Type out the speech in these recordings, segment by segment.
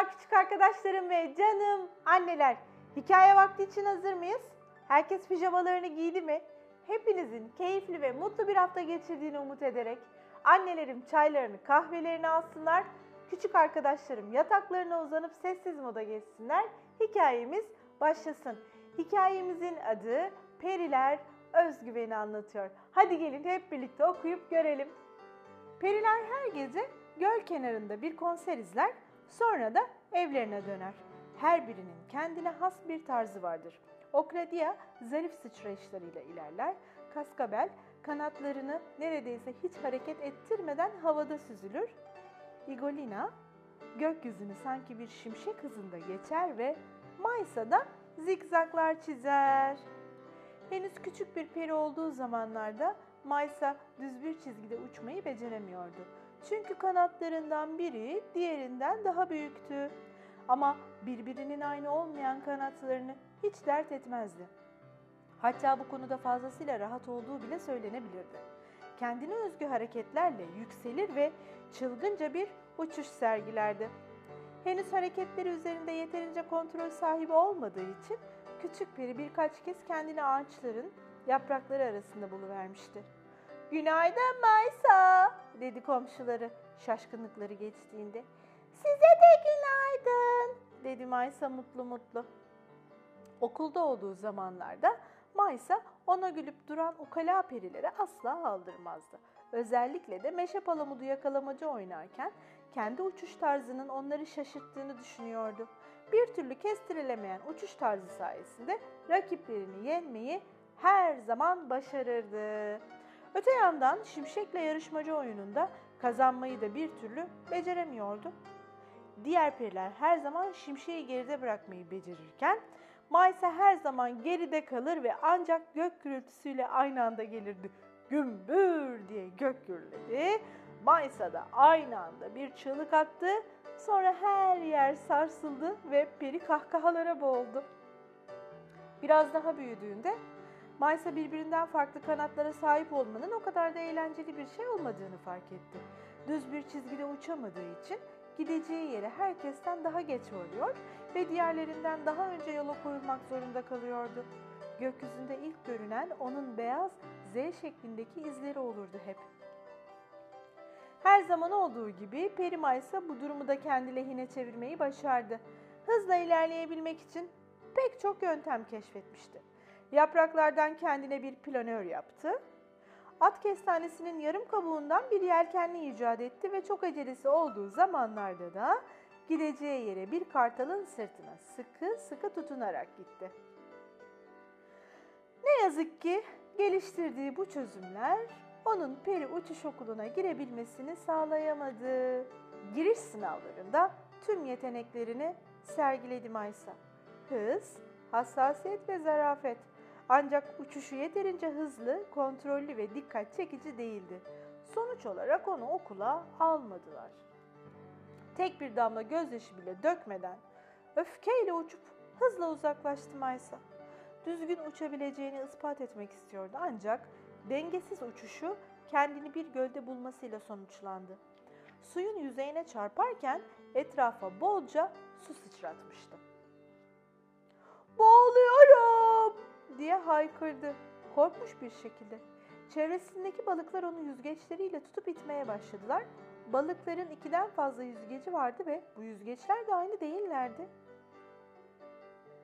Merhaba küçük arkadaşlarım ve canım anneler. Hikaye vakti için hazır mıyız? Herkes pijamalarını giydi mi? Hepinizin keyifli ve mutlu bir hafta geçirdiğini umut ederek annelerim çaylarını kahvelerini alsınlar. Küçük arkadaşlarım yataklarına uzanıp sessiz moda geçsinler. Hikayemiz başlasın. Hikayemizin adı Periler Özgüveni anlatıyor. Hadi gelin hep birlikte okuyup görelim. Periler her gece göl kenarında bir konser izler, sonra da evlerine döner. Her birinin kendine has bir tarzı vardır. Okradia zarif sıçrayışlarıyla ilerler, Kaskabel kanatlarını neredeyse hiç hareket ettirmeden havada süzülür. Igolina gökyüzünü sanki bir şimşek hızında geçer ve Maysa da zikzaklar çizer. Henüz küçük bir peri olduğu zamanlarda Maysa düz bir çizgide uçmayı beceremiyordu. Çünkü kanatlarından biri diğerinden daha büyüktü. Ama birbirinin aynı olmayan kanatlarını hiç dert etmezdi. Hatta bu konuda fazlasıyla rahat olduğu bile söylenebilirdi. Kendine özgü hareketlerle yükselir ve çılgınca bir uçuş sergilerdi. Henüz hareketleri üzerinde yeterince kontrol sahibi olmadığı için küçük peri birkaç kez kendini ağaçların yaprakları arasında buluvermişti. Günaydın Maysa, dedi komşuları şaşkınlıkları geçtiğinde. Size de günaydın, dedi Maysa mutlu mutlu. Okulda olduğu zamanlarda Maysa ona gülüp duran ukala perilere asla aldırmazdı. Özellikle de meşe palamudu yakalamaca oynarken kendi uçuş tarzının onları şaşırttığını düşünüyordu. Bir türlü kestirilemeyen uçuş tarzı sayesinde rakiplerini yenmeyi her zaman başarırdı. Öte yandan şimşekle yarışmacı oyununda kazanmayı da bir türlü beceremiyordu. Diğer periler her zaman şimşeği geride bırakmayı becerirken Maysa her zaman geride kalır ve ancak gök gürültüsüyle aynı anda gelirdi. Gümbür diye gök gürledi. Maysa da aynı anda bir çığlık attı. Sonra her yer sarsıldı ve peri kahkahalara boğuldu. Biraz daha büyüdüğünde Maysa birbirinden farklı kanatlara sahip olmanın o kadar da eğlenceli bir şey olmadığını fark etti. Düz bir çizgide uçamadığı için gideceği yere herkesten daha geç varıyor ve diğerlerinden daha önce yola koyulmak zorunda kalıyordu. Gökyüzünde ilk görünen onun beyaz Z şeklindeki izleri olurdu hep. Her zaman olduğu gibi Peri Maysa bu durumu da kendi lehine çevirmeyi başardı. Hızla ilerleyebilmek için pek çok yöntem keşfetmişti. Yapraklardan kendine bir planör yaptı. At kestanesinin yarım kabuğundan bir yelkenli icat etti ve çok acelesi olduğu zamanlarda da gideceği yere bir kartalın sırtına sıkı sıkı tutunarak gitti. Ne yazık ki geliştirdiği bu çözümler onun peri uçuş okuluna girebilmesini sağlayamadı. Giriş sınavlarında tüm yeteneklerini sergiledi Maysa. Hız, hassasiyet ve zarafet. Ancak uçuşu yeterince hızlı, kontrollü ve dikkat çekici değildi. Sonuç olarak onu okula almadılar. Tek bir damla gözyaşı bile dökmeden öfkeyle uçup hızla uzaklaştı Maysa. Düzgün uçabileceğini ispat etmek istiyordu ancak dengesiz uçuşu kendini bir gölde bulmasıyla sonuçlandı. Suyun yüzeyine çarparken etrafa bolca su sıçratmıştı. Boğuluyorum diye haykırdı korkmuş bir şekilde. Çevresindeki balıklar onu yüzgeçleriyle tutup itmeye başladılar. Balıkların ikiden fazla yüzgeci vardı ve bu yüzgeçler de aynı değillerdi.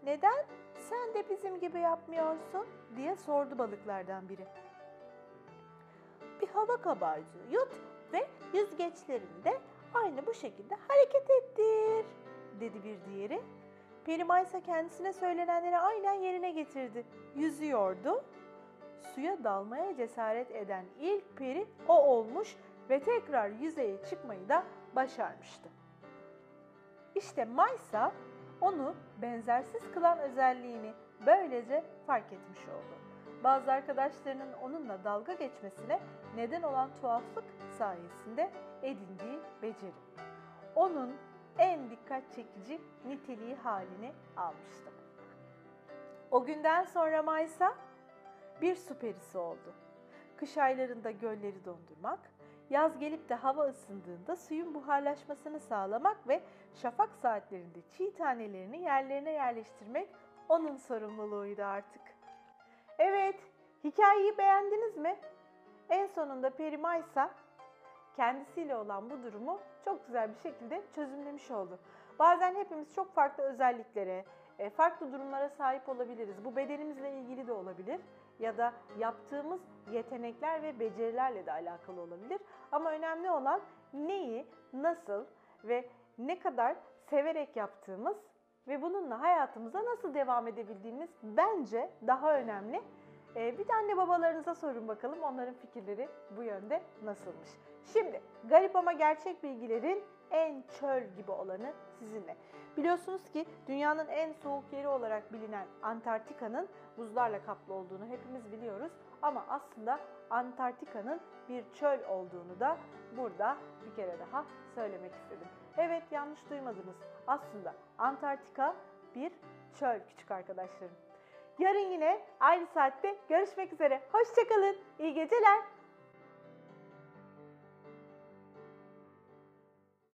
Neden sen de bizim gibi yapmıyorsun diye sordu balıklardan biri. Bir hava kabarcığı yut ve yüzgeçlerini de aynı bu şekilde hareket ettir dedi bir diğeri. Peri Maysa kendisine söylenenleri aynen yerine getirdi. Yüzüyordu. Suya dalmaya cesaret eden ilk peri o olmuş ve tekrar yüzeye çıkmayı da başarmıştı. İşte Maysa onu benzersiz kılan özelliğini böylece fark etmiş oldu. Bazı arkadaşlarının onunla dalga geçmesine neden olan tuhaflık sayesinde edindiği beceri. Onun en dikkat çekici niteliği halini almıştı. O günden sonra Maysa bir su perisi oldu. Kış aylarında gölleri dondurmak, Yaz gelip de hava ısındığında suyun buharlaşmasını sağlamak ve şafak saatlerinde çiğ tanelerini yerlerine yerleştirmek onun sorumluluğuydu artık. Evet, hikayeyi beğendiniz mi? En sonunda Peri Maysa kendisiyle olan bu durumu çok güzel bir şekilde çözümlemiş oldu. Bazen hepimiz çok farklı özelliklere, e, farklı durumlara sahip olabiliriz. Bu bedenimizle ilgili de olabilir ya da yaptığımız yetenekler ve becerilerle de alakalı olabilir. Ama önemli olan neyi, nasıl ve ne kadar severek yaptığımız ve bununla hayatımıza nasıl devam edebildiğimiz bence daha önemli. Ee, bir de anne babalarınıza sorun bakalım onların fikirleri bu yönde nasılmış. Şimdi garip ama gerçek bilgilerin en çöl gibi olanı sizinle. Biliyorsunuz ki dünyanın en soğuk yeri olarak bilinen Antarktika'nın buzlarla kaplı olduğunu hepimiz biliyoruz. Ama aslında Antarktika'nın bir çöl olduğunu da burada bir kere daha söylemek istedim. Evet yanlış duymadınız. Aslında Antarktika bir çöl küçük arkadaşlarım. Yarın yine aynı saatte görüşmek üzere. Hoşçakalın. İyi geceler.